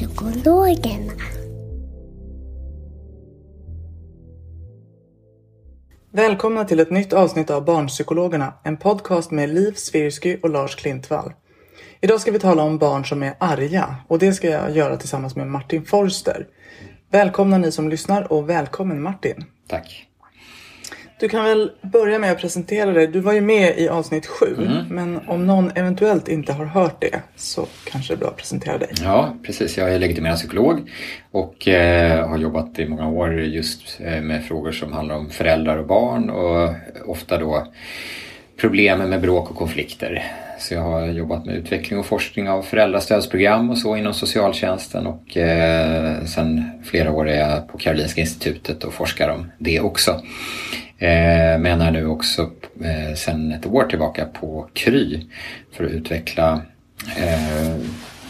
Barnpsykologerna. Välkomna till ett nytt avsnitt av Barnpsykologerna, en podcast med Liv Svirsky och Lars Klintvall. Idag ska vi tala om barn som är arga och det ska jag göra tillsammans med Martin Forster. Välkomna ni som lyssnar och välkommen Martin. Tack. Du kan väl börja med att presentera dig. Du var ju med i avsnitt sju, men om någon eventuellt inte har hört det så kanske det är bra att presentera dig. Ja, precis. Jag är legitimerad psykolog och eh, har jobbat i många år just eh, med frågor som handlar om föräldrar och barn och ofta då problemen med bråk och konflikter. Så jag har jobbat med utveckling och forskning av föräldrastödsprogram och så inom socialtjänsten och eh, sen flera år är jag på Karolinska institutet och forskar om det också. Eh, men är nu också eh, sen ett år tillbaka på Kry för att utveckla eh,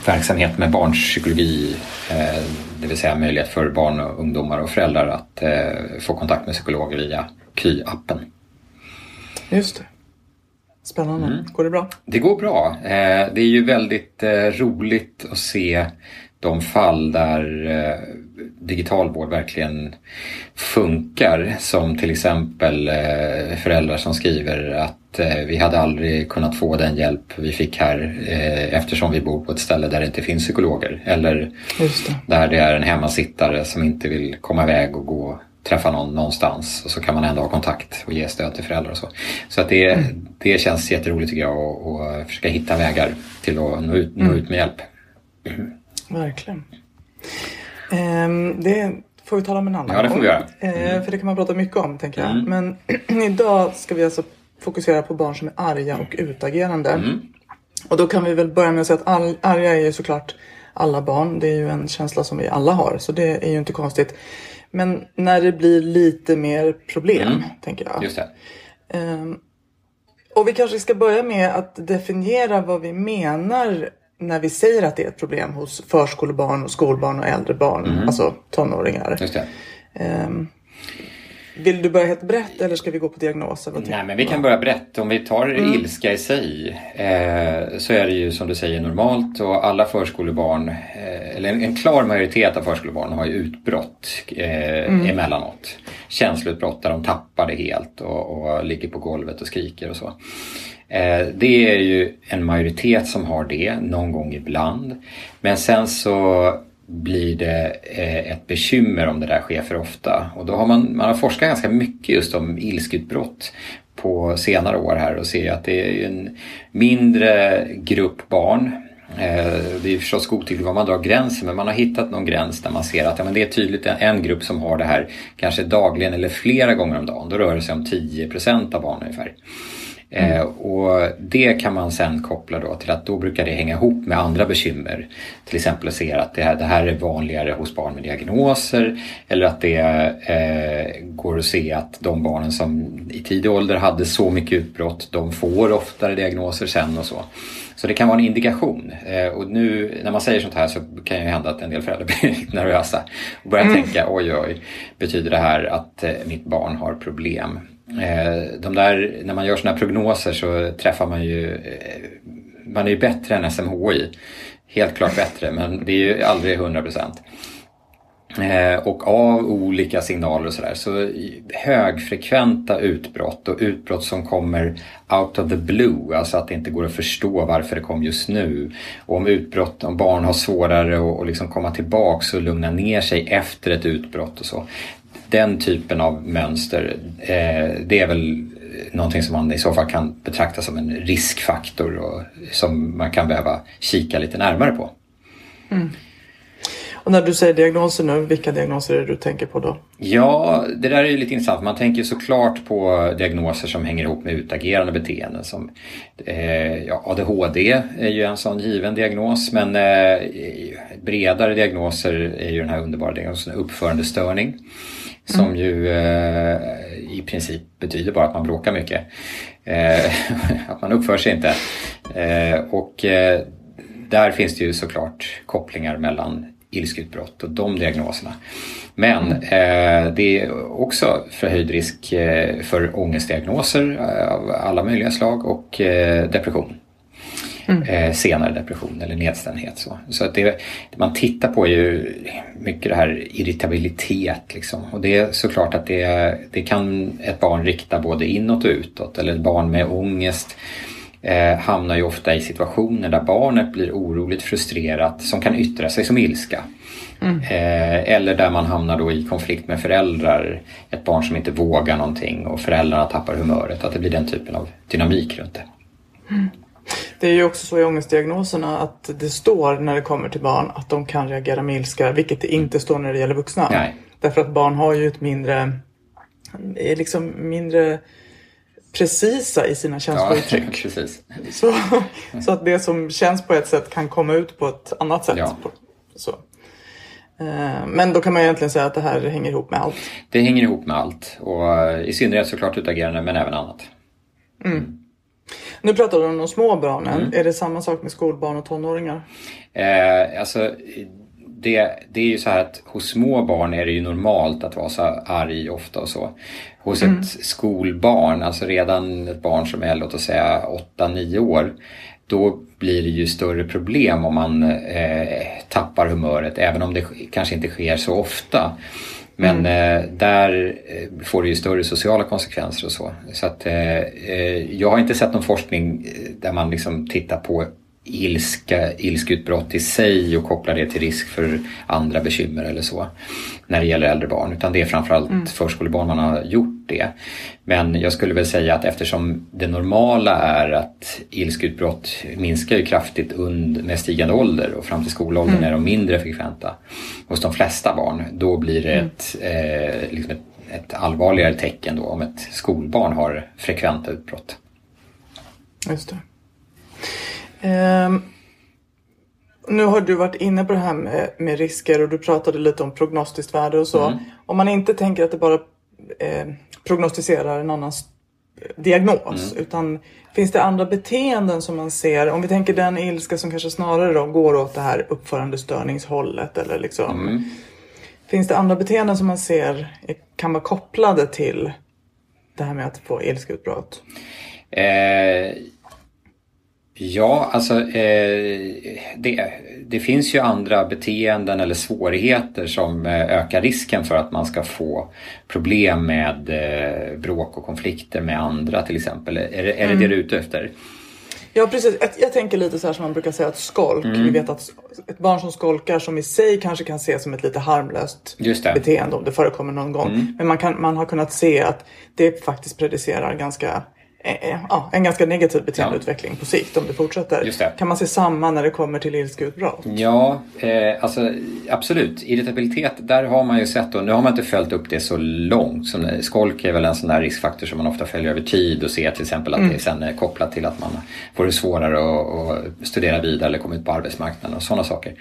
verksamhet med barnpsykologi, det vill säga möjlighet för barn och ungdomar och föräldrar att få kontakt med psykologer via Kry-appen. Just det. Spännande. Går det bra? Det går bra. Det är ju väldigt roligt att se de fall där digital vård verkligen funkar. Som till exempel eh, föräldrar som skriver att eh, vi hade aldrig kunnat få den hjälp vi fick här eh, eftersom vi bor på ett ställe där det inte finns psykologer. Eller det. där det är en hemmasittare som inte vill komma iväg och gå träffa någon någonstans och så kan man ändå ha kontakt och ge stöd till föräldrar och så. Så att det, det känns jätteroligt tycker jag och, och försöka hitta vägar till att nå ut, nå ut med hjälp. Verkligen. Ehm, det får vi tala om en annan Ja, det får gång. vi göra. Eh, för det kan man prata mycket om, tänker jag. Mm. Men idag ska vi alltså fokusera på barn som är arga och utagerande. Mm. Och då kan vi väl börja med att säga att all, arga är ju såklart alla barn. Det är ju en känsla som vi alla har, så det är ju inte konstigt. Men när det blir lite mer problem, Mm. tänker jag. Just det. Ehm, och vi kanske ska börja med att definiera vad vi menar när vi säger att det är ett problem hos förskolebarn, och skolbarn och äldre barn, alltså tonåringar. Ehm, vill du börja helt brett eller ska vi gå på diagnoser? Nej, men vi kan börja brett. Om vi tar ilska i sig eh, så är det ju som du säger normalt och alla förskolebarn, eh, eller en, en klar majoritet av förskolebarn har ju utbrott eh, emellanåt. Känsloutbrott där de tappar det helt och, och ligger på golvet och skriker och så. Eh, det är ju en majoritet som har det någon gång ibland. Men sen så blir det eh, ett bekymmer om det där sker för ofta. Och då har man, man har forskat ganska mycket just om ilskutbrott på senare år här och ser att det är en mindre grupp barn. Eh, det är förstås godtyckligt var man drar gränsen men man har hittat någon gräns där man ser att ja, men det är tydligt en, grupp som har det här kanske dagligen eller flera gånger om dagen. Då rör det sig om 10% av barnen ungefär. Eh, och det kan man sen koppla då till att då brukar det hänga ihop med andra bekymmer. Till exempel att se att det här, det här är vanligare hos barn med diagnoser eller att det eh, går att se att de barnen som i tidig ålder hade så mycket utbrott de får oftare diagnoser sen och så. Så det kan vara en indikation. Eh, och nu när man säger sånt här så kan ju hända att en del föräldrar blir nervösa och börjar tänka oj oj, betyder det här att eh, mitt barn har problem? Eh, de där, när man gör sådana här prognoser så träffar man ju, eh, man är ju bättre än SMHI helt klart bättre men det är ju aldrig 100 procent. Eh, och av olika signaler och sådär. Så högfrekventa utbrott och utbrott som kommer out of the blue, alltså att det inte går att förstå varför det kom just nu. Och om utbrott, om barn har svårare att liksom komma tillbaks och lugna ner sig efter ett utbrott och så. Den typen av mönster, eh, det är väl någonting som man i så fall kan betrakta som en riskfaktor och som man kan behöva kika lite närmare på. Mm. Och när du säger diagnoser nu, vilka diagnoser är det du tänker på då? Ja, det där är ju lite intressant. Man tänker såklart på diagnoser som hänger ihop med utagerande beteenden. Som, eh, ja, ADHD är ju en sån given diagnos men eh, bredare diagnoser är ju den här underbara diagnosen uppförandestörning. Som mm. ju eh, i princip betyder bara att man bråkar mycket. Eh, att man uppför sig inte. Eh, och eh, där finns det ju såklart kopplingar mellan ilskeutbrott och de diagnoserna. Men eh, det är också förhöjd risk eh, för ångestdiagnoser av alla möjliga slag och eh, depression. Mm. Eh, senare depression eller nedstämdhet. Så, så att det, det, man tittar på är ju mycket det här irritabilitet. Liksom. Och det är såklart att det, det kan ett barn rikta både inåt och utåt. Eller ett barn med ångest eh, hamnar ju ofta i situationer där barnet blir oroligt frustrerat som kan yttra sig som ilska. Mm. Eh, eller där man hamnar då i konflikt med föräldrar. Ett barn som inte vågar någonting och föräldrarna tappar humöret. Att det blir den typen av dynamik runt det. Mm. Det är ju också så i ångestdiagnoserna att det står när det kommer till barn att de kan reagera med ilska, vilket det inte står när det gäller vuxna. Nej. Därför att barn har ju ett mindre, liksom mindre precisa i sina känslouttryck. Ja. Så, så att det som känns på ett sätt kan komma ut på ett annat sätt. Ja. Så. Eh, men då kan man egentligen säga att det här hänger ihop med allt. Det hänger ihop med allt och eh, i synnerhet såklart utagerande men även annat. Mm. Nu pratar du om de små barnen. Mm. Är det samma sak med skolbarn och tonåringar? Eh, alltså, det, det är ju så här att hos små barn är det ju normalt att vara så arg ofta och så. Hos mm. ett skolbarn, alltså redan ett barn som är låt oss säga 8-9 år, då blir det ju större problem om man eh, tappar humöret även om det kanske inte sker så ofta. Men mm. eh, där eh, får det ju större sociala konsekvenser och så. Så att eh, eh jag har inte sett någon forskning eh, där man liksom tittar på ilska, ilskutbrott i sig och kopplar det till risk för andra bekymmer eller så när det gäller äldre barn. Utan det är framförallt mm. förskolebarn man har gjort det. Men jag skulle väl säga att eftersom det normala är att ilskutbrott minskar ju kraftigt und med stigande ålder och fram till skolåldern mm. är de mindre frekventa hos de flesta barn. Då blir det mm. ett, eh, liksom ett, ett allvarligare tecken då om ett skolbarn har frekventa utbrott. Just det. Um, nu har du varit inne på det här med, med, risker och du pratade lite om prognostiskt värde och så. Mm. Om man inte tänker att det bara eh, prognostiserar en annans diagnos mm. utan finns det andra beteenden som man ser? Om vi tänker den ilska som kanske snarare då går åt det här uppförandestörningshållet eller liksom. Mm. Finns det andra beteenden som man ser kan vara kopplade till det här med att få ilskeutbrott? Eh Ja, alltså eh, det, det, finns ju andra beteenden eller svårigheter som eh, ökar risken för att man ska få problem med eh, bråk och konflikter med andra till exempel. Är, är det mm. det du är ute efter? Ja precis, jag, tänker lite så här som man brukar säga att skolk. Mm. Vi vet att ett barn som skolkar som i sig kanske kan ses som ett lite harmlöst beteende om det förekommer någon gång. Mm. Men man, kan, man har kunnat se att det faktiskt predicerar ganska ja, en ganska negativ beteendeutveckling ja. på sikt om det fortsätter. Det. Kan man se samma när det kommer till ilskeutbrott? Ja, eh, alltså absolut. Irritabilitet, där har man ju sett och nu har man inte följt upp det så långt. Som, skolk är väl en sån där riskfaktor som man ofta följer över tid och ser till exempel att mm. det sen är kopplat till att man får det svårare att, att studera vidare eller komma ut på arbetsmarknaden och sådana saker.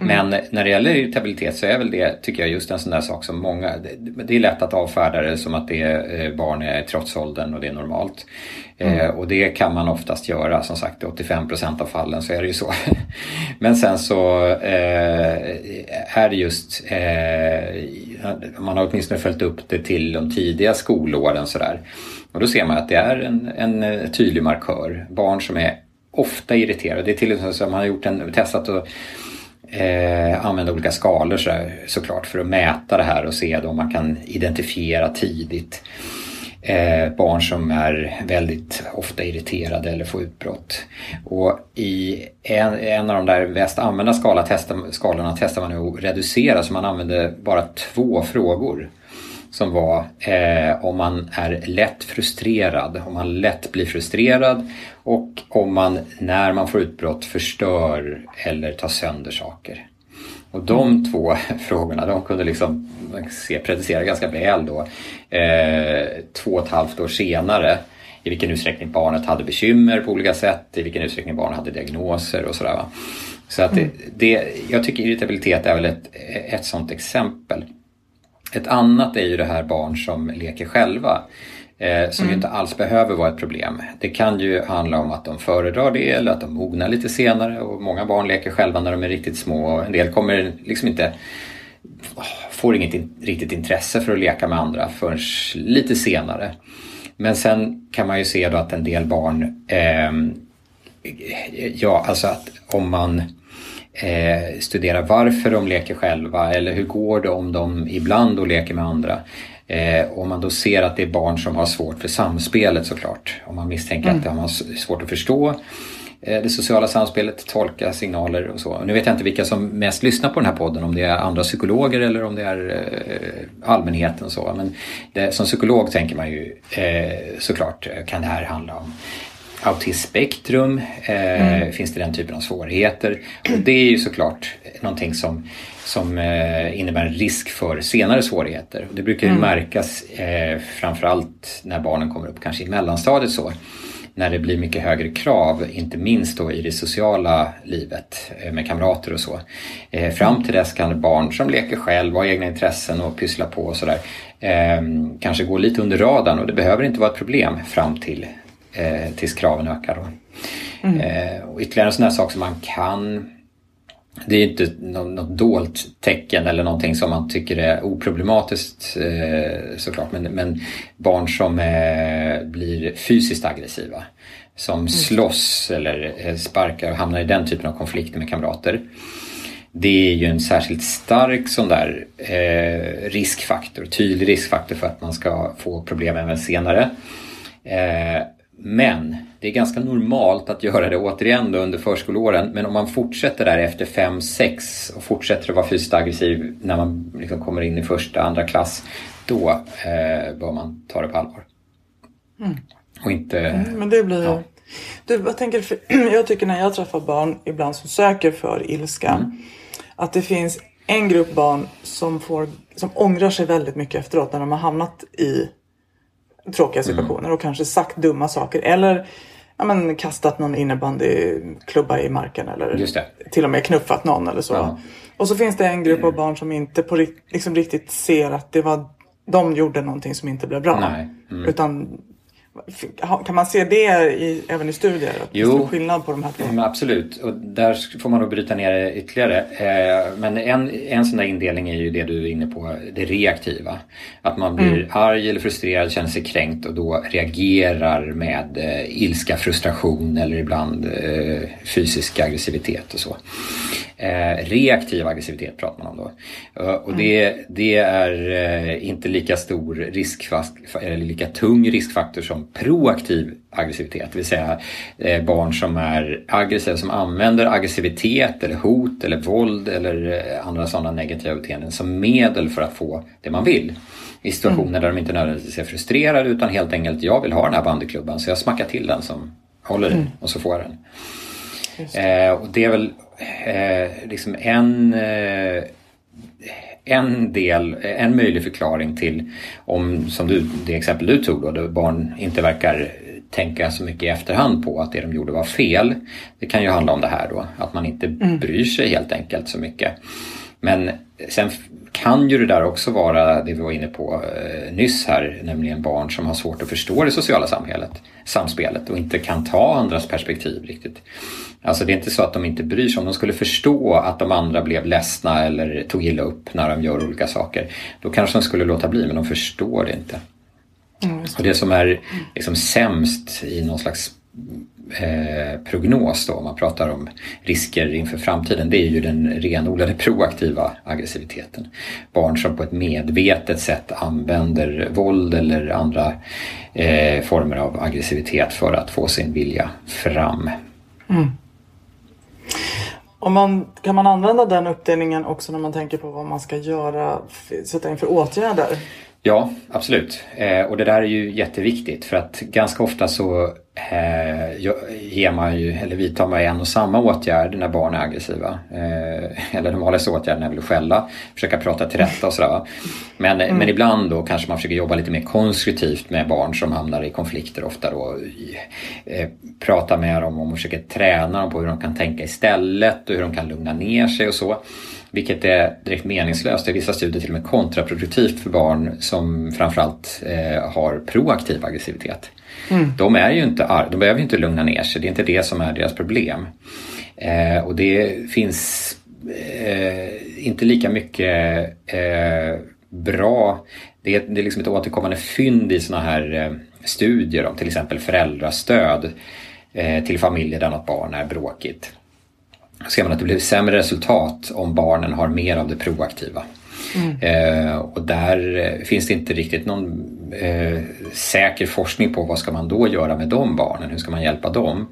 Mm. Men när det gäller irritabilitet så är väl det, tycker jag, just en sån där sak som många, det, det är lätt att avfärda det som att det är eh, barn är trotsåldern och det är normalt. Mm. Eh, och det kan man oftast göra, som sagt i 85% av fallen så är det ju så. Men sen så eh, är det just, eh, man har åtminstone följt upp det till de tidiga skolåren sådär. Och då ser man att det är en, en tydlig markör. Barn som är ofta irriterade. Det är till och med så att man har gjort en, testat att eh, använda olika skalor så, såklart för att mäta det här och se om man kan identifiera tidigt eh, barn som är väldigt ofta irriterade eller får utbrott. Och i en, en av de där mest använda skala, testa, skalorna testar man att reducera så man använde bara två frågor som var eh, om man är lätt frustrerad, om man lätt blir frustrerad och om man när man får utbrott förstör eller tar sönder saker. Och de mm. två frågorna de kunde liksom se, predicera ganska väl då eh, två och ett halvt år senare i vilken utsträckning barnet hade bekymmer på olika sätt, i vilken utsträckning barnet hade diagnoser och sådär. Så att mm. det, det, jag tycker irritabilitet är väl ett, ett sådant exempel. Ett annat är ju det här barn som leker själva. Eh, som mm. ju inte alls behöver vara ett problem. Det kan ju handla om att de föredrar det eller att de mognar lite senare och många barn leker själva när de är riktigt små och en del kommer liksom inte får inget in, riktigt intresse för att leka med andra förrän lite senare. Men sen kan man ju se då att en del barn, eh, ja alltså att om man eh, studera varför de leker själva eller hur går det om de ibland och leker med andra. Eh, om man då ser att det är barn som har svårt för samspelet såklart. Om man misstänker mm. att de har svårt att förstå eh, det sociala samspelet, tolka signaler och så. Nu vet jag inte vilka som mest lyssnar på den här podden, om det är andra psykologer eller om det är eh, allmänheten och så. Men det, som psykolog tänker man ju eh, såklart, kan det här handla om autismspektrum? Eh, mm. Finns det den typen av svårigheter? Och det är ju såklart någonting som, som eh, innebär en risk för senare svårigheter. Och det brukar ju mm. märkas eh, framförallt när barnen kommer upp kanske i mellanstadiet så. När det blir mycket högre krav, inte minst då i det sociala livet eh, med kamrater och så. Eh, fram till dess kan barn som leker själv, har egna intressen och pysslar på och sådär eh, kanske gå lite under radarn och det behöver inte vara ett problem fram till eh, tills kraven ökar. Då. Mm. Och ytterligare en sån här sak som man kan det är inte något, dolt tecken eller någonting som man tycker är oproblematiskt eh, såklart. Men, men, barn som eh, blir fysiskt aggressiva. Som mm. slåss eller eh, sparkar och hamnar i den typen av konflikter med kamrater. Det är ju en särskilt stark sån där riskfaktor, tydlig riskfaktor för att man ska få problem även senare. Men det är ganska normalt att göra det återigen då under förskoleåren. Men om man fortsätter där efter 5-6 och fortsätter att vara fysiskt aggressiv när man liksom kommer in i första, andra klass. Då eh, bör man ta det på allvar. Mm. Och inte... Mm, men det blir... Ja. Du, jag, tänker, jag tycker när jag träffar barn ibland som söker för ilska. Mm. Att det finns en grupp barn som, får, som ångrar sig väldigt mycket efteråt när de har hamnat i tråkiga mm. situationer mm. och kanske sagt dumma saker. Eller ja, men, kastat någon innebandyklubba i marken eller till och med knuffat någon eller så. Ja. Och så finns det en grupp av barn som inte på, liksom, riktigt ser att det var de gjorde någonting som inte blev bra. Mm. Utan kan man se det i, även i studier? Att jo, det är skillnad på de här två? Mm, absolut, och där får man nog bryta ner det ytterligare. Eh, men en, en sån där indelning är ju det du är inne på, det reaktiva. Att man blir mm. arg eller frustrerad, känner sig kränkt och då reagerar med eh, ilska, frustration eller ibland eh, fysisk aggressivitet och så. Reaktiv aggressivitet pratar man om då. Och det, mm. det är inte lika stor riskfaktor, eller lika tung riskfaktor som proaktiv aggressivitet. Det vill säga uh, barn som är aggressiva, som använder aggressivitet eller hot eller våld eller andra sådana negativa beteenden som medel för att få det man vill. I situationer mm. där de inte nödvändigtvis är frustrerade utan helt enkelt, jag vill ha den här bandyklubban så jag smackar till den som håller i mm. och så får jag den. Eh, och det är väl eh, liksom en, eh, en del, en möjlig förklaring till om, som du, det exempel du tog då, där barn inte verkar tänka så mycket i efterhand på att det de gjorde var fel. Det kan ju handla om det här då, att man inte mm. bryr sig helt enkelt så mycket. Men sen kan ju det där också vara det vi var inne på eh, nyss här, nämligen barn som har svårt att förstå det sociala samhället, samspelet och inte kan ta andras perspektiv riktigt. Alltså det är inte så att de inte bryr sig. Om de skulle förstå att de andra blev ledsna eller tog illa upp när de gör olika saker, då kanske de skulle låta bli, men de förstår det inte. Mm. Och det som är liksom sämst i någon slags eh, prognos då, om man pratar om risker inför framtiden, det är ju den renodlade proaktiva aggressiviteten. Barn som på ett medvetet sätt använder våld eller andra eh, former av aggressivitet för att få sin vilja fram. Mm. Om man, kan man använda den uppdelningen också när man tänker på vad man ska göra, sätta in för åtgärder? Ja, absolut. Eh, och det där är ju jätteviktigt för att ganska ofta så eh, ger man ju, eller vidtar man en och samma åtgärd när barn är aggressiva. Eh, eller de vanligaste åtgärderna är väl att skälla, försöka prata till rätta och sådär. Men, mm. men ibland då kanske man försöker jobba lite mer konstruktivt med barn som hamnar i konflikter ofta då. Eh, prata med dem och försöka träna dem på hur de kan tänka istället och hur de kan lugna ner sig och så. Vilket är direkt meningslöst, i vissa studier till och med kontraproduktivt för barn som framförallt eh, har proaktiv aggressivitet. Mm. De, är ju inte, de behöver ju inte lugna ner sig, det är inte det som är deras problem. Eh, och det finns eh, inte lika mycket eh, bra, det är, det är liksom ett återkommande fynd i sådana här eh, studier om till exempel föräldrastöd eh, till familjer där något barn är bråkigt ser man att det blir sämre resultat om barnen har mer av det proaktiva. Mm. Eh, och där eh, finns det inte riktigt någon eh, säker forskning på vad ska man då göra med de barnen, hur ska man hjälpa dem?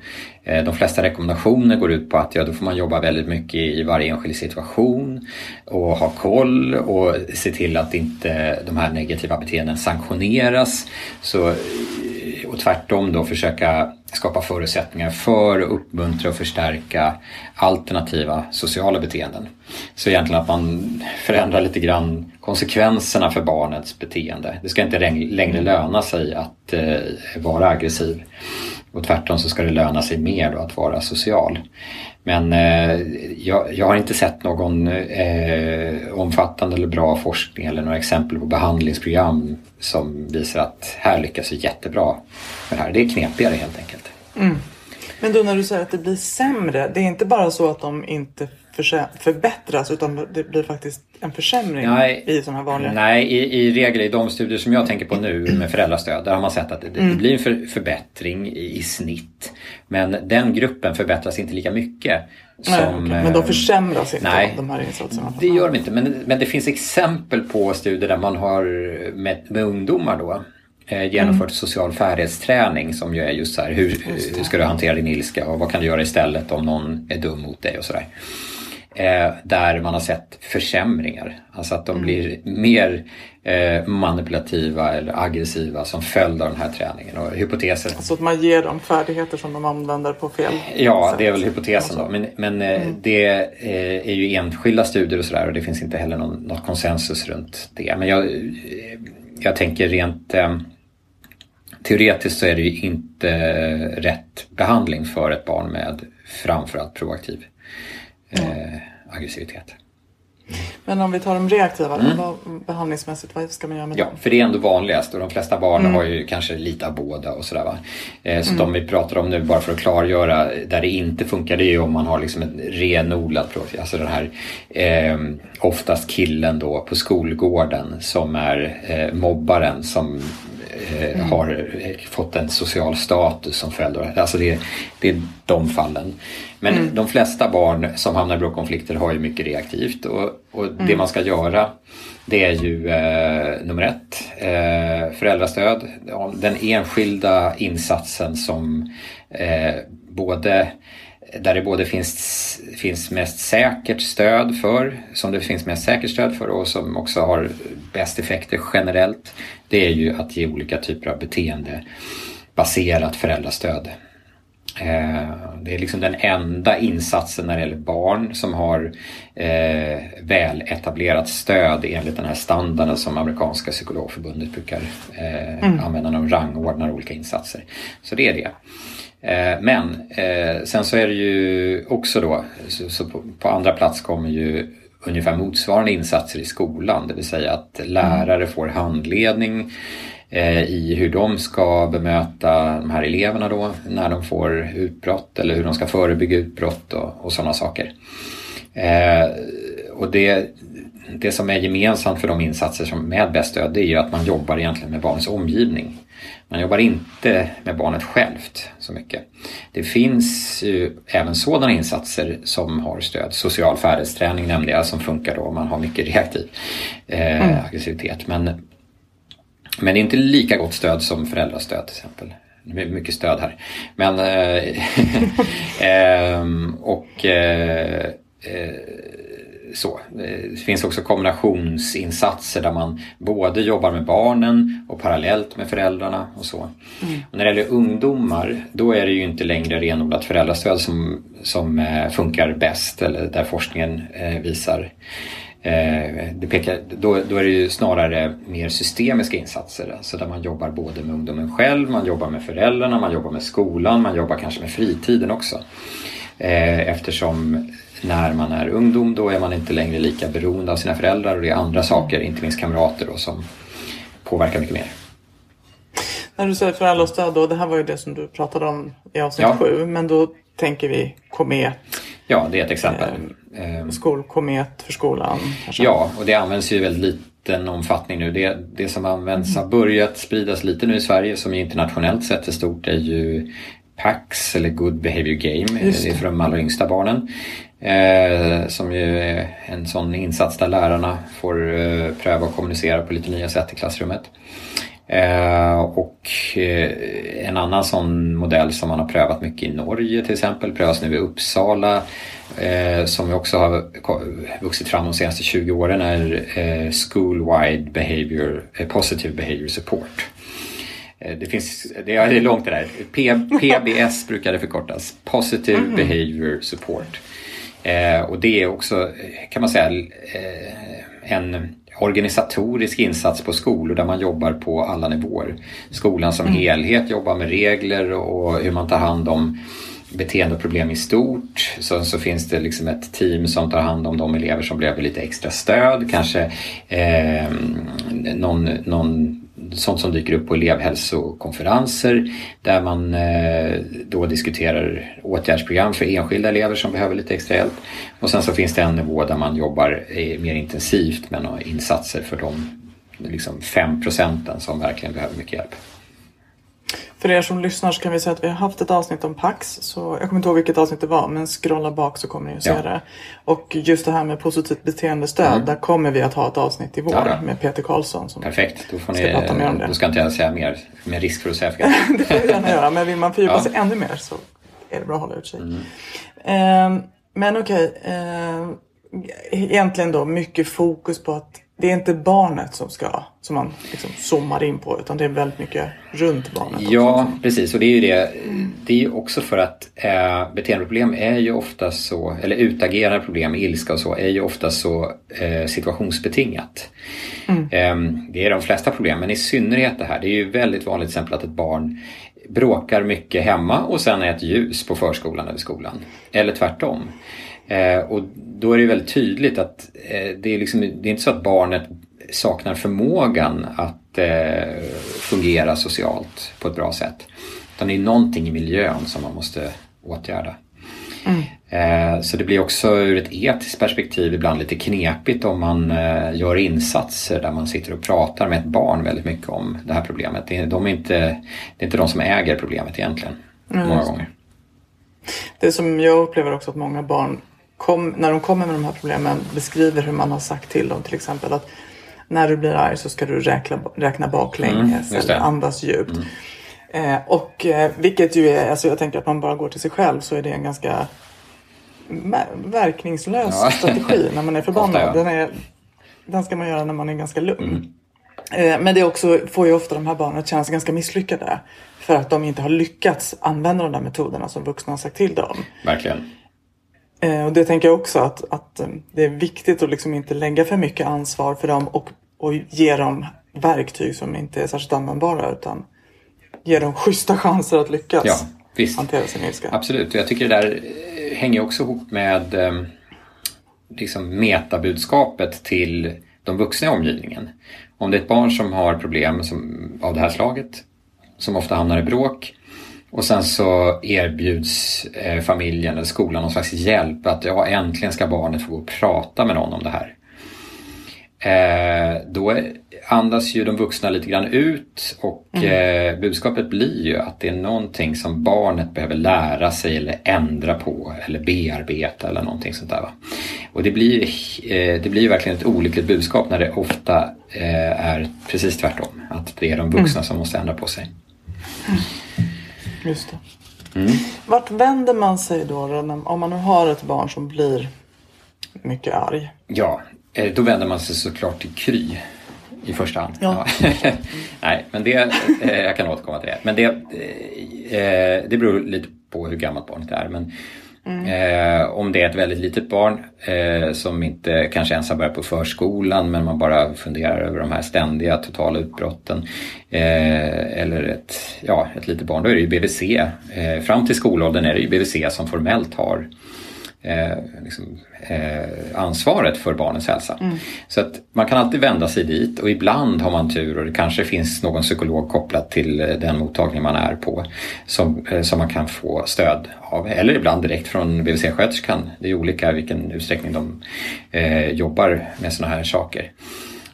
Eh, de flesta rekommendationer går ut på att ja, då får man jobba väldigt mycket i varje enskild situation och ha koll och se till att inte de här negativa beteenden sanktioneras. Så och tvärtom då försöka skapa förutsättningar för att uppmuntra och förstärka alternativa sociala beteenden. Så egentligen att man förändrar lite grann konsekvenserna för barnets beteende. Det ska inte längre löna sig att eh, vara aggressiv och tvärtom så ska det löna sig mer då att vara social. Men eh, jag, jag, har inte sett någon eh, omfattande eller bra forskning eller några exempel på behandlingsprogram som visar att här lyckas vi jättebra med det här. Det är knepigare helt enkelt. Mm. Men då när du säger att det blir sämre, det är inte bara så att de inte förbättras utan det blir faktiskt en försämring nej, i sådana här vanliga... Nej, i, i regel i de studier som jag tänker på nu med föräldrastöd där har man sett att det, mm. det blir en för, förbättring i, i, snitt. Men den gruppen förbättras inte lika mycket. Som, nej, okay. Men de försämras inte nej, de här insatserna? Det gör de inte men, men det finns exempel på studier där man har med, med ungdomar då eh, genomfört mm. social färdighetsträning som ju är just så här hur, hur ska du hantera din ilska och vad kan du göra istället om någon är dum mot dig och sådär. Eh, där man har sett försämringar. Alltså att de mm. blir mer eh, manipulativa eller aggressiva som följd av den här träningen. Och hypotesen... Alltså att man ger dem färdigheter som de använder på fel Ja, sätt. det är väl hypotesen då. Men, men eh, mm. det är ju enskilda studier och sådär och det finns inte heller någon, något konsensus runt det. Men jag, jag tänker rent Teoretiskt så är det ju inte rätt behandling för ett barn med framförallt proaktiv eh, aggressivitet. Men om vi tar de reaktiva, mm. vad, behandlingsmässigt, vad ska man göra med ja, dem? För det är ändå vanligast och de flesta barn mm. har ju kanske lite av båda och sådär. Va? Eh, så mm. de vi pratar om nu, bara för att klargöra, där det inte funkar det är ju om man har liksom en renodlad proaktiv, alltså den här eh, oftast killen då på skolgården som är eh, mobbaren som eh, mm. har fått en social status som förälder. Alltså det, det är de fallen. Men mm. de flesta barn som hamnar i bråkkonflikter har ju mycket reaktivt och, och mm. det man ska göra det är ju eh, nummer ett, eh, föräldrastöd. Den enskilda insatsen som eh, både där det både finns, finns mest säkert stöd för, som det finns mest säkert stöd för och som också har bäst effekter generellt. Det är ju att ge olika typer av beteendebaserat föräldrastöd. Eh, det är liksom den enda insatsen när det gäller barn som har eh, väl etablerat stöd enligt den här standarden som amerikanska psykologförbundet brukar eh, mm. använda när de rangordnar olika insatser. Så det är det. Eh, men eh, sen så är det ju också då, så, på, andra plats kommer ju ungefär motsvarande insatser i skolan, det vill säga att lärare får handledning eh, i hur de ska bemöta de här eleverna då när de får utbrott eller hur de ska förebygga utbrott och, och sådana saker. Och det, det som är gemensamt för de insatser som med bäst stöd det är ju att man jobbar egentligen med barnets omgivning. Man jobbar inte med barnet självt så mycket. Det finns ju även sådana insatser som har stöd. Social färdighetsträning nämnde jag som funkar då om man har mycket reaktiv eh, mm. aggressivitet. Men, men det är inte lika gott stöd som föräldrastöd till exempel. Det är mycket stöd här. Men, eh, eh, och eh, eh, så. Det finns också kombinationsinsatser där man både jobbar med barnen och parallellt med föräldrarna och så. Mm. Och när det gäller ungdomar då är det ju inte längre renodlat föräldrastöd som, som eh, funkar bäst eller där forskningen eh, visar eh, det pekar, då, då är det ju snarare mer systemiska insatser. Alltså där man jobbar både med ungdomen själv, man jobbar med föräldrarna, man jobbar med skolan, man jobbar kanske med fritiden också. Eftersom när man är ungdom då är man inte längre lika beroende av sina föräldrar och det är andra saker, inte minst kamrater då, som påverkar mycket mer. När du säger föräldrastöd då, det här var ju det som du pratade om i avsnitt ja. sju, men då tänker vi komet. Ja, det är ett exempel. Eh, skolkomet för skolan. Kanske. Ja, och det används ju i väldigt liten omfattning nu. Det, det som används har börjat spridas lite nu i Sverige som internationellt sett är stort är ju PAX eller Good Behavior Game. Det. det är för de allra yngsta barnen. Eh, som ju är en sån insats där lärarna får eh, pröva att kommunicera på lite nya sätt i klassrummet. Eh, och en annan sån modell som man har prövat mycket i Norge till exempel prövas nu i Uppsala som också har vuxit fram de senaste 20 åren är School-wide behavior, Positive Behavior Support. Det, finns, det är långt det där. PBS brukar det förkortas. Positive mm. Behavior Support. Eh, och det är också, kan man säga, eh, en organisatorisk insats på skolor där man jobbar på alla nivåer. Skolan som mm. helhet jobbar med regler och hur man tar hand om beteendeproblem i stort. Så, så finns det liksom ett team som tar hand om de elever som behöver lite extra stöd. Kanske eh, någon, någon sånt som dyker upp på elevhälsokonferenser där man eh, då diskuterar åtgärdsprogram för enskilda elever som behöver lite extra hjälp. Och sen så finns det en nivå där man jobbar eh, mer intensivt med några insatser för de liksom 5 procenten som verkligen behöver mycket hjälp. För er som lyssnar så kan vi säga att vi har haft ett avsnitt om Pax. Så jag kommer inte ihåg vilket avsnitt det var men scrolla bak så kommer ni att se ja. det. Och just det här med positivt beteendestöd. Mm. Där kommer vi att ha ett avsnitt i vår ja, med Peter Karlsson. Som Perfekt, då, får ni, ska prata mer om det. då ska inte jag säga mer med risk för att säga fel. det får du gärna göra men vill man fördjupa ja. sig ännu mer så är det bra att hålla ut sig. Mm. Eh, men okej, okay, eh, egentligen då mycket fokus på att det är inte barnet som ska som man liksom zoomar in på utan det är väldigt mycket runt barnet. Ja också. precis och det är ju det. Det är också för att eh, beteendeproblem är ju ofta så, eller utagerande problem, ilska och så, är ju ofta så eh, situationsbetingat. Mm. Eh, det är de flesta problem men i synnerhet det här. Det är ju väldigt vanligt till exempel att ett barn bråkar mycket hemma och sen är ett ljus på förskolan eller skolan. Eller tvärtom. Eh, och då är det väldigt tydligt att eh, det, är liksom, det är inte så att barnet saknar förmågan att eh, fungera socialt på ett bra sätt. Utan det är någonting i miljön som man måste åtgärda. Mm. Eh, så det blir också ur ett etiskt perspektiv ibland lite knepigt om man eh, gör insatser där man sitter och pratar med ett barn väldigt mycket om det här problemet. Det är, de är inte, det är inte de som äger problemet egentligen. Mm. Många gånger. Det som jag upplever också att många barn kom, när de kommer med de här problemen beskriver hur man har sagt till dem till exempel att när du blir arg så ska du räkna, räkna baklänges mm, eller andas djupt. Mm. Eh, och eh, vilket ju är, alltså jag tänker att man bara går till sig själv så är det en ganska verkningslös ja. strategi när man är förbannad. ja. den, är, den ska man göra när man är ganska lugn. Mm. Eh, men det också, får ju ofta de här barnen att känna sig ganska misslyckade. För att de inte har lyckats använda de där metoderna som vuxna har sagt till dem. Verkligen. Eh, och det tänker jag också att, att eh, det är viktigt att liksom inte lägga för mycket ansvar för dem och, och ge dem verktyg som inte är särskilt användbara utan ge dem schyssta chanser att lyckas ja, visst. hantera sin ilska. Absolut, och jag tycker det där eh, hänger också ihop med eh, liksom metabudskapet till de vuxna i omgivningen. Om det är ett barn som har problem som, av det här slaget som ofta hamnar i bråk Och sen så erbjuds eh, familjen eller skolan någon slags hjälp att ja, äntligen ska barnet få gå och prata med någon om det här. Eh, då andas ju de vuxna lite grann ut och mm. eh, budskapet blir ju att det är någonting som barnet behöver lära sig eller ändra på eller bearbeta eller någonting sånt där. Va? Och det blir, eh, det blir verkligen ett olyckligt budskap när det ofta eh, är precis tvärtom. Att det är de vuxna mm. som måste ändra på sig. Mm. Just det. Mm. Vart vänder man sig då, om man nu har ett barn som blir mycket arg? Ja, eh, då vänder man sig såklart till Kry i första hand. Ja. Nej, men det, eh, jag kan återkomma till det. Men det, eh, det beror lite på hur gammalt barnet är. Men Mm. Eh, om det är ett väldigt litet barn eh, som inte kanske ens har börjat på förskolan men man bara funderar över de här ständiga totala utbrotten. Eh, eller ett, ja, ett litet barn, då är det ju BVC. Eh, fram till skolåldern är det ju BVC som formellt har eh, liksom, eh, ansvaret för barnens hälsa. Mm. Så att man kan alltid vända sig dit och ibland har man tur och det kanske finns någon psykolog kopplad till eh, den mottagning man är på som, eh, som man kan få stöd av. Eller ibland direkt från BVC-sköterskan. Det är olika vilken utsträckning de eh, jobbar med sådana här saker.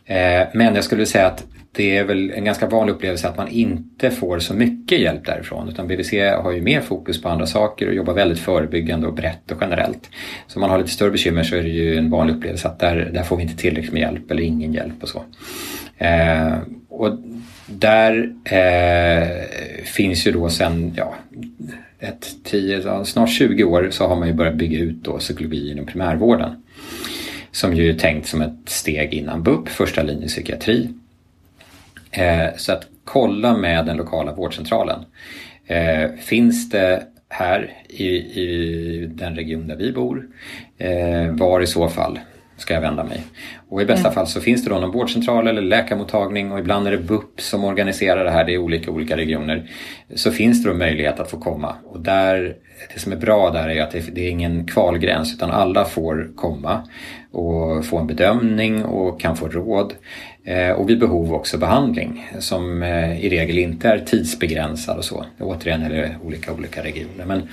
Eh, men jag skulle säga att det är väl en ganska vanlig upplevelse att man inte får så mycket hjälp därifrån utan BVC har ju mer fokus på andra saker och jobbar väldigt förebyggande och brett och generellt. Så om man har lite större bekymmer så är det ju en vanlig upplevelse att där, där får vi inte tillräckligt med hjälp eller ingen hjälp och så. Eh, och där eh, finns ju då sen ja, ett tio, snart 20 år så har man ju börjat bygga ut då psykologi inom primärvården. Som ju är tänkt som ett steg innan BUP, första linjen psykiatri. Eh, så att kolla med den lokala vårdcentralen. Eh, finns det här i, i den region där vi bor? Eh, var i så fall ska jag vända mig? Och i bästa mm. fall så finns det då någon vårdcentral eller läkarmottagning och ibland är det BUP som organiserar det här, det är olika olika regioner. Så finns det då möjlighet att få komma och där, det som är bra där är att det, det är ingen kvalgräns utan alla får komma och få en bedömning och kan få råd. Eh, och vid behov också behandling som eh, i regel inte är tidsbegränsad och så. Återigen är det olika olika regioner. Men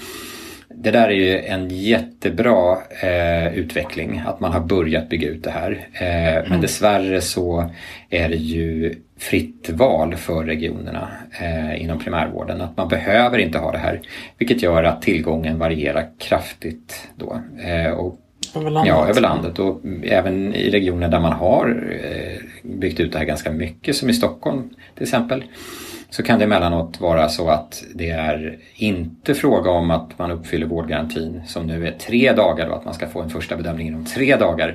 det där är ju en jättebra eh, utveckling att man har börjat bygga ut det här. Eh, mm. Men dessvärre så är det ju fritt val för regionerna eh, inom primärvården. Att man behöver inte ha det här. Vilket gör att tillgången varierar kraftigt då. Eh, och över landet? Ja, över landet och även i regioner där man har eh, byggt ut det här ganska mycket som i Stockholm till exempel så kan det emellanåt vara så att det är inte fråga om att man uppfyller vårdgarantin som nu är tre dagar och att man ska få en första bedömning inom tre dagar.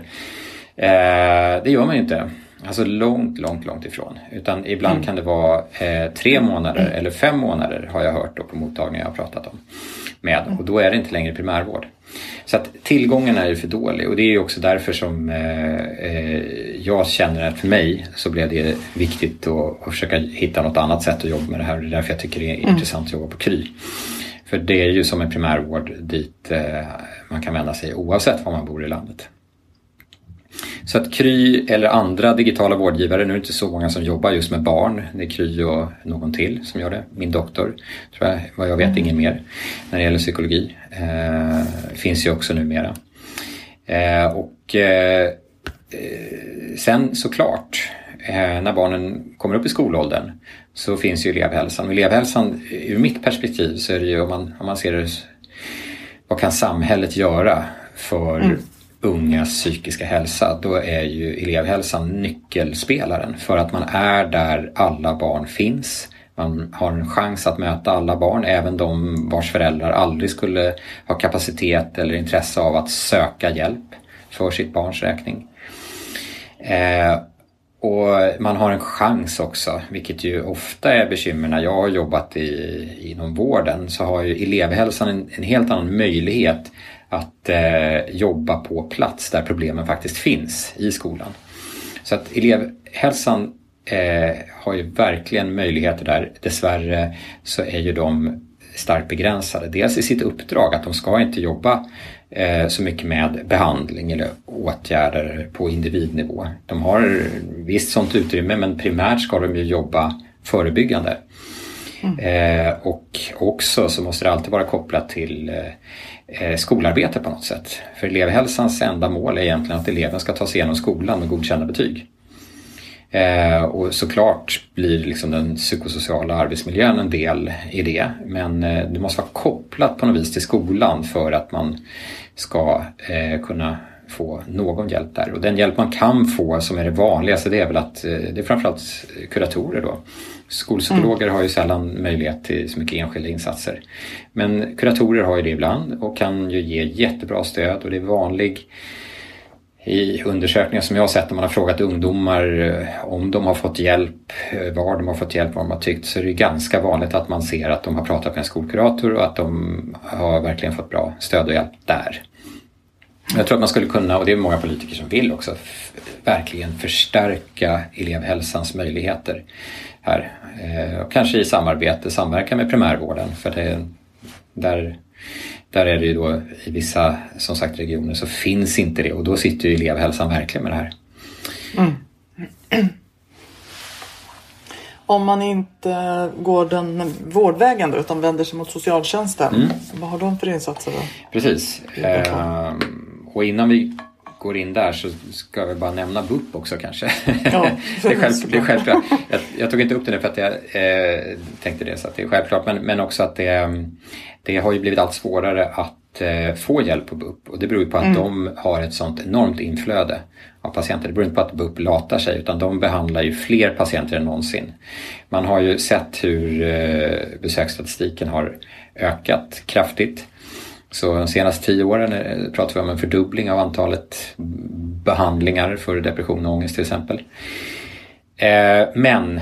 Eh, det gör man ju inte. Alltså långt, långt, långt ifrån. Utan ibland mm. kan det vara eh, tre månader eller fem månader har jag hört då på mottagningar jag har pratat om. Med och då är det inte längre primärvård. Så att tillgången är ju för dålig och det är också därför som eh, eh, jag känner att för mig så blev det viktigt att, att försöka hitta något annat sätt att jobba med det här och det är därför jag tycker det är mm. intressant att jobba på Kry. För det är ju som en primärvård dit eh, man kan vända sig oavsett var man bor i landet. Så att Kry eller andra digitala vårdgivare, nu är det inte så många som jobbar just med barn. Det är Kry och någon till som gör det. Min doktor, tror jag, vad jag vet, mm. ingen mer när det gäller psykologi. Eh, finns ju också numera. Eh, och eh, eh sen såklart, eh, när barnen kommer upp i skolåldern så finns ju elevhälsan. Och elevhälsan, ur mitt perspektiv så är det ju om man, om man ser det, vad kan samhället göra för mm ungas psykiska hälsa, då är ju elevhälsan nyckelspelaren för att man är där alla barn finns. Man har en chans att möta alla barn, även de vars föräldrar aldrig skulle ha kapacitet eller intresse av att söka hjälp för sitt barns räkning. Eh, och man har en chans också, vilket ju ofta är bekymmer när jag har jobbat i, inom vården, så har ju elevhälsan en, en helt annan möjlighet att eh, jobba på plats där problemen faktiskt finns i skolan. Så att elevhälsan eh, har ju verkligen möjligheter där. Dessvärre så är ju de starkt begränsade. Dels i sitt uppdrag att de ska inte jobba eh, så mycket med behandling eller åtgärder på individnivå. De har visst sånt utrymme men primärt ska de ju jobba förebyggande. Eh, och också så måste det alltid vara kopplat till eh, Eh, skolarbete på något sätt. För elevhälsans enda mål är egentligen att eleven ska ta sig igenom skolan med godkända betyg. Eh, och såklart blir liksom den psykosociala arbetsmiljön en del i det. Men eh, det måste vara kopplat på något vis till skolan för att man ska kunna få någon hjälp där. Och den hjälp man kan få som är det vanligaste det är väl att eh, det är framförallt kuratorer då. Skolpsykologer mm. har ju sällan möjlighet till så mycket enskilda insatser. Men kuratorer har ju det ibland och kan ju ge jättebra stöd och det är vanlig i undersökningar som jag har sett när man har frågat ungdomar eh, om de har fått hjälp, eh, var de har fått hjälp, vad de har tyckt så är det ganska vanligt att man ser att de har pratat med en skolkurator och att de har verkligen fått bra stöd och hjälp där. Jag tror att man skulle kunna, och det är många politiker som vill också, verkligen förstärka elevhälsans möjligheter här. Eh, och kanske i samarbete, samverka med primärvården för det, där där är det ju då i vissa som sagt regioner så finns inte det och då sitter ju elevhälsan verkligen med det här. Mm. Om man inte går den vårdvägen då, utan vänder sig mot socialtjänsten, mm. vad har de för insatser då? Precis. Eh, och innan vi går in där så ska vi bara nämna BUP också kanske. Ja, det, är själv, det är självklart. Jag, jag, tog inte upp det nu för att jag eh, tänkte det så att det är självklart men, men också att det, det har ju blivit allt svårare att eh, få hjälp på BUP och det beror ju på att mm. de har ett sånt enormt inflöde av patienter. Det beror inte på att BUP latar sig utan de behandlar ju fler patienter än någonsin. Man har ju sett hur eh, besöksstatistiken har ökat kraftigt. Så de senaste tio åren eh, pratar vi om en fördubbling av antalet behandlingar för depression och ångest till exempel. Eh, men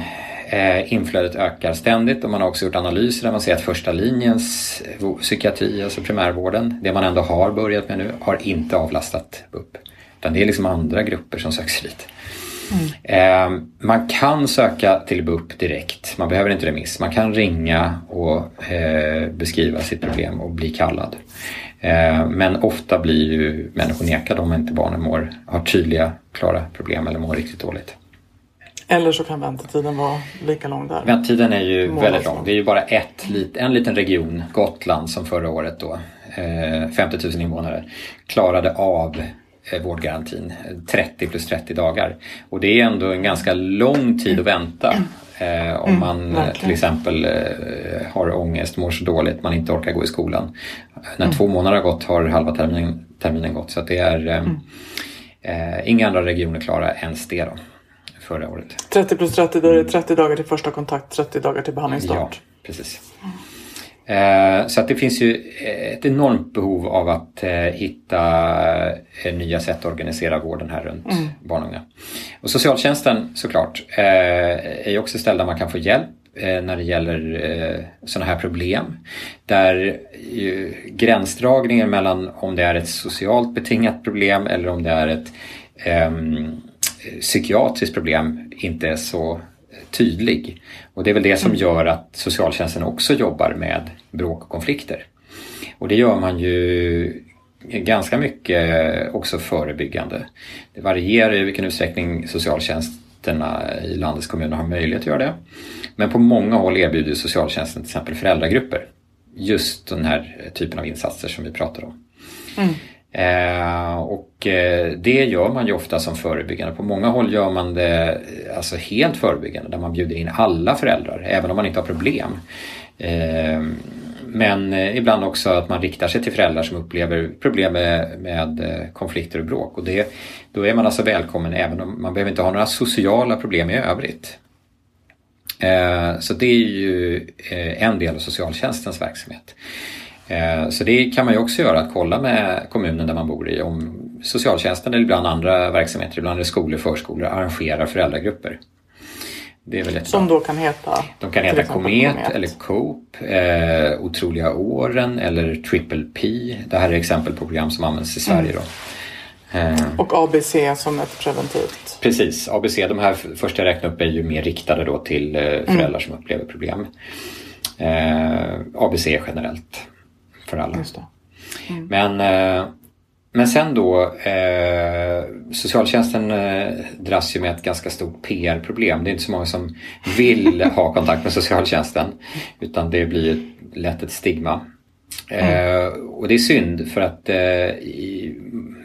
eh, inflödet ökar ständigt och man har också gjort analyser där man ser att första linjens psykiatri, alltså primärvården, det man ändå har börjat med nu, har inte avlastat BUP. Utan det är liksom andra grupper som söker sig dit. Mm. Eh, man kan söka till BUP direkt, man behöver inte remiss. Man kan ringa och eh, beskriva sitt problem och bli kallad. Eh, men ofta blir ju människor nekade om inte barnen mår, har tydliga, klara problem eller mår riktigt dåligt. Eller så kan väntetiden vara lika lång där. Väntetiden är ju väldigt lång. Det är ju bara ett, en liten region, Gotland, som förra året då, 50 000 invånare, klarade av Eh, vårdgarantin, 30 plus 30 dagar. Och det är ändå en ganska lång tid att vänta. Eh, om mm, man mm, till exempel eh, har ångest, mår så dåligt, man inte orkar gå i skolan. När mm. två månader har gått har halva terminen, terminen gått så att det är eh, mm. eh, inga andra regioner klara ens det då, förra året. 30 plus 30, då är det 30 dagar till första kontakt, 30 dagar till behandlingsstart. Ja, precis. Eh, så att det finns ju ett enormt behov av att eh, hitta eh, nya sätt att organisera vården här runt mm. barn och unga. Och socialtjänsten såklart är ju också ställe där man kan få hjälp när det gäller sådana här problem. Där gränsdragningen mellan om det är ett socialt betingat problem eller om det är ett um, psykiatriskt problem inte är så tydlig. Och det är väl det som mm. gör att socialtjänsten också jobbar med bråk och konflikter. Och det gör man ju ganska mycket också förebyggande. Det varierar i vilken utsträckning socialtjänsterna i landets kommuner har möjlighet att göra det. Men på många håll erbjuder socialtjänsten till exempel föräldragrupper. Just den här typen av insatser som vi pratar om. Mm. Eh, och eh, det gör man ju ofta som förebyggande. På många håll gör man det eh, alltså helt förebyggande där man bjuder in alla föräldrar även om man inte har problem. Eh, men eh, ibland också att man riktar sig till föräldrar som upplever problem med, med eh, konflikter och bråk. Och det, då är man alltså välkommen även om man behöver inte ha några sociala problem i övrigt. Så det är ju en del av socialtjänstens verksamhet. Eh, så det kan man ju också göra, att kolla med kommunen där man bor i om socialtjänsten eller ibland andra verksamheter, ibland är det skolor, förskolor, arrangerar föräldragrupper. Det är väl Som då kan heta? De kan heta Komet, Komet, eller Coop, eh, Otroliga åren eller Triple P. Det här är exempel på program som används i Sverige. Mm. Då. Eh, Och ABC som ett preventivt? Precis, ABC, de här första jag räknade upp är ju mer riktade då till eh, föräldrar mm. som upplever problem. Eh, ABC generellt för alla. Mm. Men eh, men sen då, eh, socialtjänsten eh, dras ju med ett ganska stort PR-problem. Det är inte så många som vill ha kontakt med socialtjänsten utan det blir lätt ett stigma. Mm. Eh, och det är synd för att i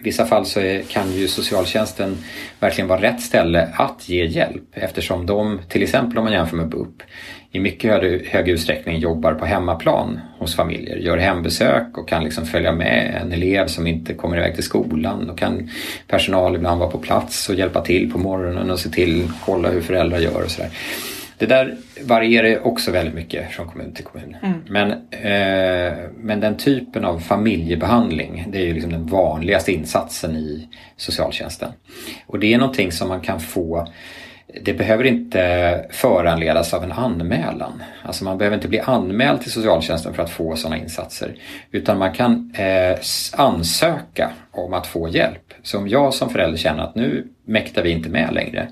vissa fall så är, kan ju socialtjänsten verkligen vara rätt ställe att ge hjälp eftersom de, till exempel om man jämför med BUP, i mycket hög, hög utsträckning jobbar på hemmaplan hos familjer, gör hembesök och kan liksom följa med en elev som inte kommer iväg till skolan. och kan personal ibland vara på plats och hjälpa till på morgonen och se till, kolla hur föräldrar gör och sådär. Det där varierar också väldigt mycket från kommun till kommun. Mm. Men, eh, men den typen av familjebehandling det är ju liksom den vanligaste insatsen i socialtjänsten. Och det är någonting som man kan få det behöver inte föranledas av en anmälan. Alltså man behöver inte bli anmäld till socialtjänsten för att få sådana insatser. Utan man kan eh, ansöka om att få hjälp. Så om jag som förälder känner att nu mäktar vi inte med längre.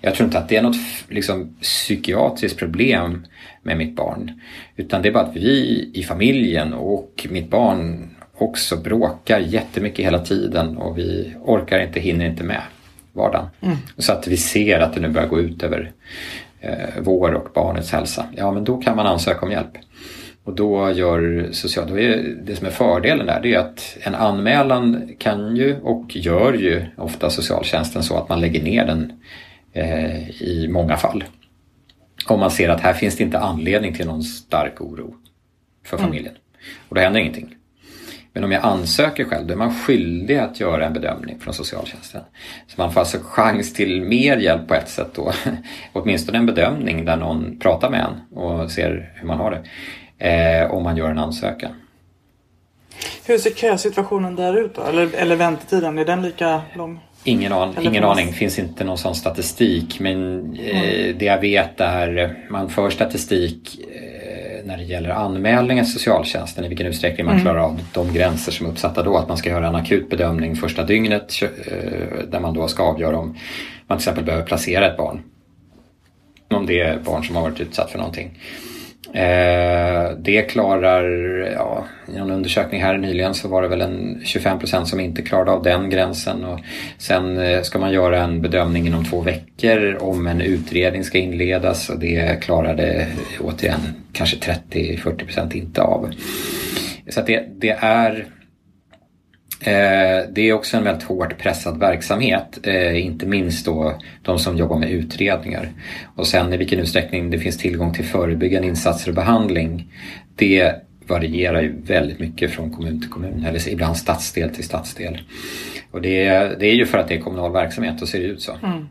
Jag tror inte att det är något liksom, psykiatriskt problem med mitt barn. Utan det är bara att vi i familjen och mitt barn också bråkar jättemycket hela tiden och vi orkar inte, hinner inte med vardagen. Mm. Så att vi ser att det nu börjar gå ut över eh, vår och barnets hälsa. Ja, men då kan man ansöka om hjälp. Och då gör social, då är det som är fördelen där det är att en anmälan kan ju och gör ju ofta socialtjänsten så att man lägger ner den eh, i många fall. Om man ser att här finns det inte anledning till någon stark oro för mm. familjen. Mm. Och då händer ingenting. Men om jag ansöker själv då är man skyldig att göra en bedömning från socialtjänsten. Så man får alltså chans till mer hjälp på ett sätt då. Åtminstone en bedömning där någon pratar med en och ser hur man har det. Eh, om man gör en ansökan. Hur ser kösituationen där ut då? Eller, eller väntetiden, är den lika lång? Ingen, an, ingen aning, finns inte någon sån statistik. Men eh, mm. det jag vet är, man för statistik eh, när det gäller anmälningar till socialtjänsten i vilken utsträckning man mm. klarar av de gränser som är uppsatta då. Att man ska göra en akut bedömning första dygnet eh, där man då ska avgöra om man till exempel behöver placera ett barn. Om det är barn som har varit utsatt för någonting. Eh, det klarar, ja, i en undersökning här nyligen så var det väl en 25 procent som inte klarade av den gränsen. Och sen eh, ska man göra en bedömning inom två veckor om en utredning ska inledas och det klarade återigen kanske 30-40 procent inte av. Så att det, det är Eh, det är också en väldigt hårt pressad verksamhet, eh, inte minst då de som jobbar med utredningar. Och sen i vilken utsträckning det finns tillgång till förebyggande insatser och behandling, det varierar ju väldigt mycket från kommun till kommun, eller ibland stadsdel till stadsdel. Och det, det är ju för att det är kommunal verksamhet, och ser det ut så. Mm.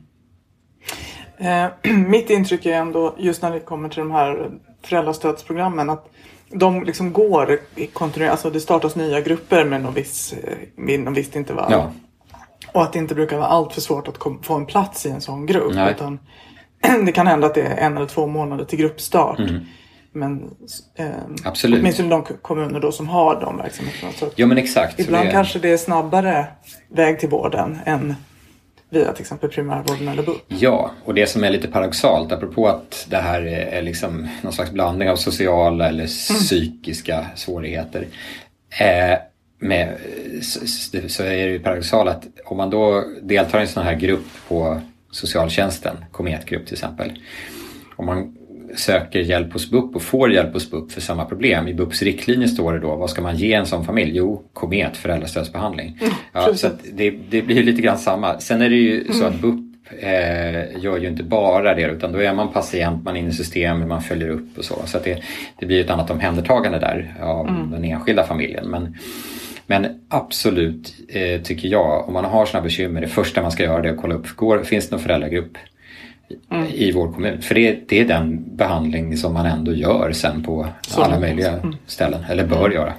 Eh, mitt intryck är ändå, just när det kommer till de här föräldrastödsprogrammen, att de liksom går kontinuerligt, alltså det startas nya grupper med någon viss, med någon visst intervall. Ja. Och att det inte brukar vara allt för svårt att få en plats i en sån grupp. Nej. Utan det kan hända att det är en eller två månader till gruppstart. Mm. Men eh, Absolut. åtminstone de kommuner då som har de verksamheterna. Så ja men exakt. Ibland det... kanske det är snabbare väg till vården än via till exempel primärvården eller BUP. Ja, och det som är lite paradoxalt apropå att det här är liksom någon slags blandning av sociala eller mm. psykiska svårigheter. Eh, med, så, är det ju paradoxalt att om man då deltar i en sån här grupp på socialtjänsten, kometgrupp till exempel. Om man söker hjälp hos BUP och får hjälp hos BUP för samma problem. I BUPs riktlinjer står det då, vad ska man ge en sån familj? Jo, komet, föräldrastödsbehandling. Mm, ja, så det, det, blir lite grann samma. Sen är det ju mm. så att BUP eh, gör ju inte bara det utan då är man patient, man är inne i systemet, man följer upp och så. Så det, det blir ett annat omhändertagande där av mm. den enskilda familjen. Men, men absolut eh, tycker jag, om man har sådana bekymmer, det första man ska göra är att kolla upp, går, finns det någon föräldragrupp? Mm. i vår kommun. För det, det, är den behandling som man ändå gör sen på Så alla möjliga mm. ställen, eller bör mm. göra.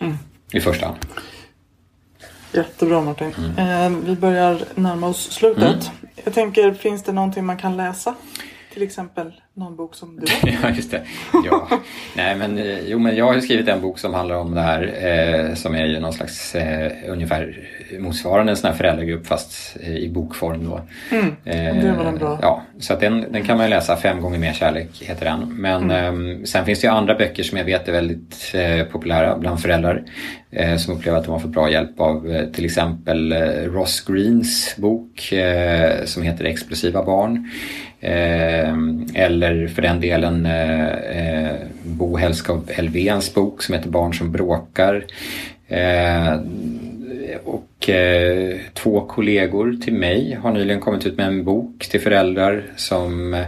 Mm. I första hand. Jättebra Martin. Eh, vi börjar närma oss slutet. Jag tänker, finns det någonting man kan läsa? Till exempel någon bok som du har? ja, just det. Ja. Nej, men, eh, jo, men jag har skrivit en bok som handlar om det här eh, som är ju någon slags eh, ungefär motsvarande en sån här föräldragrupp fast eh, i bokform då. Mm. Det var den bra. Ja, så att den, den kan man ju läsa. Fem gånger mer kärlek heter den. Men mm. eh, sen finns det ju andra böcker som jag vet är väldigt eh, populära bland föräldrar eh, som upplever att de har fått bra hjälp av eh, till exempel Ross Greens bok som heter Explosiva barn. eller för den delen Bo Hellskov Elvéns bok som heter Barn som bråkar. Eh, och eh, två kollegor till mig har nyligen kommit ut med en bok till föräldrar som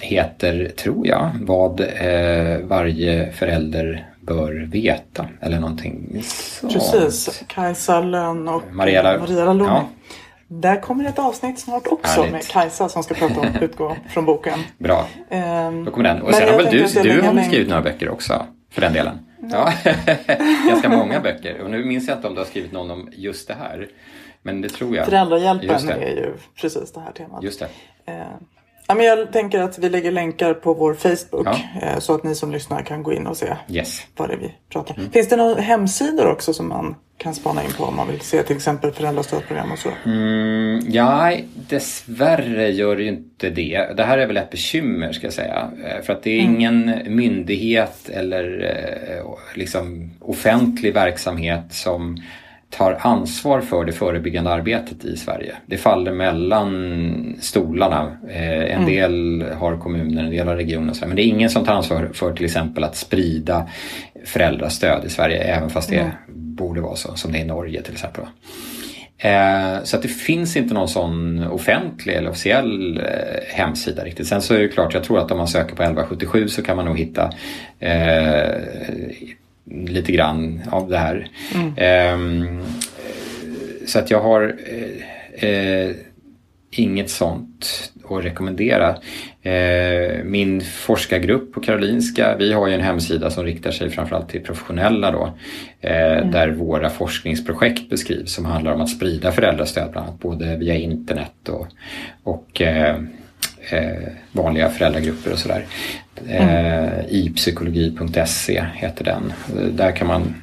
heter, tror jag, Vad eh, varje förälder bör veta eller någonting sånt. Precis, Kajsa Lönn och Mariella, Maria Lund. Ja. Där kommer ett avsnitt snart också Härligt. med Kajsa som ska prata om utgå från boken. Bra, um, då kommer den. Och sen har väl du, du har skrivit några böcker också för den delen? Ja, ganska många böcker. Och nu minns jag inte om du har skrivit någon om just det här. Men det tror jag. Föräldrahjälpen är ju precis det här temat. Just det. Ja, men jag tänker att vi lägger länkar på vår Facebook ja. Eh, så att ni som lyssnar kan gå in och se yes. vad det är vi pratar om. Mm. Finns det några hemsidor också som man kan spana in på om man vill se till exempel föräldrastödprogram och så? Mm, ja, dessvärre gör det ju inte det. Det här är väl ett bekymmer ska jag säga. Eh, för att det är mm. ingen myndighet eller eh, liksom offentlig verksamhet som tar ansvar för det förebyggande arbetet i Sverige. Det faller mellan stolarna. Eh, en mm. del har kommuner, en del har regioner. Men det är ingen som tar ansvar för till exempel att sprida föräldrastöd i Sverige även fast det mm. borde vara så som det är i Norge till exempel. Eh, så att det finns inte någon sån offentlig eller officiell eh, hemsida riktigt. Sen så är det klart, jag tror att om man söker på 1177 så kan man nog hitta eh, lite grann av det här. Mm. Eh, så att jag har eh, eh, inget sånt att rekommendera. Eh, min forskargrupp på Karolinska, vi har ju en hemsida som riktar sig framförallt till professionella då. Mm. Där våra forskningsprojekt beskrivs som handlar om att sprida föräldrastöd bland annat både via internet och, och vanliga föräldragrupper och sådär. Mm. Eh, ipsykologi.se heter den. Där kan man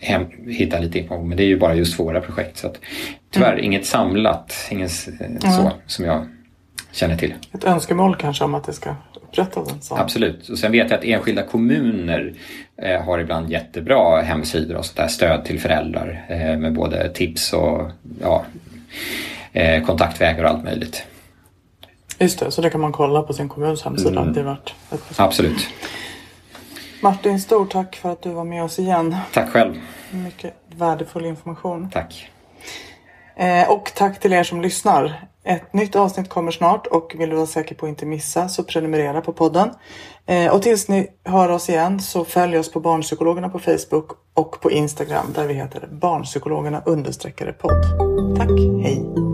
hem, hitta lite information men det är ju bara just våra projekt. Så att, tyvärr mm. inget samlat, inget så som jag känner till. Ett önskemål kanske om att det ska upprättas en sån? Absolut. Och sen vet jag att enskilda kommuner eh, har ibland jättebra hemsidor och sådär stöd till föräldrar eh, med både tips och ja, eh, kontaktvägar och allt möjligt. Just det, så det kan man kolla på sin kommuns hemsida. Mm. Det ett Absolut. Martin, stort tack för att du var med oss igen. Tack själv. Mycket värdefull information. Tack. Eh, och tack till er som lyssnar. Ett nytt avsnitt kommer snart och vill du vara säker på att inte missa så prenumerera på podden. Eh, och tills ni hör oss igen så följ oss på Barnpsykologerna på Facebook och på Instagram där vi heter Barnpsykologerna understreckare podd. Tack, hej!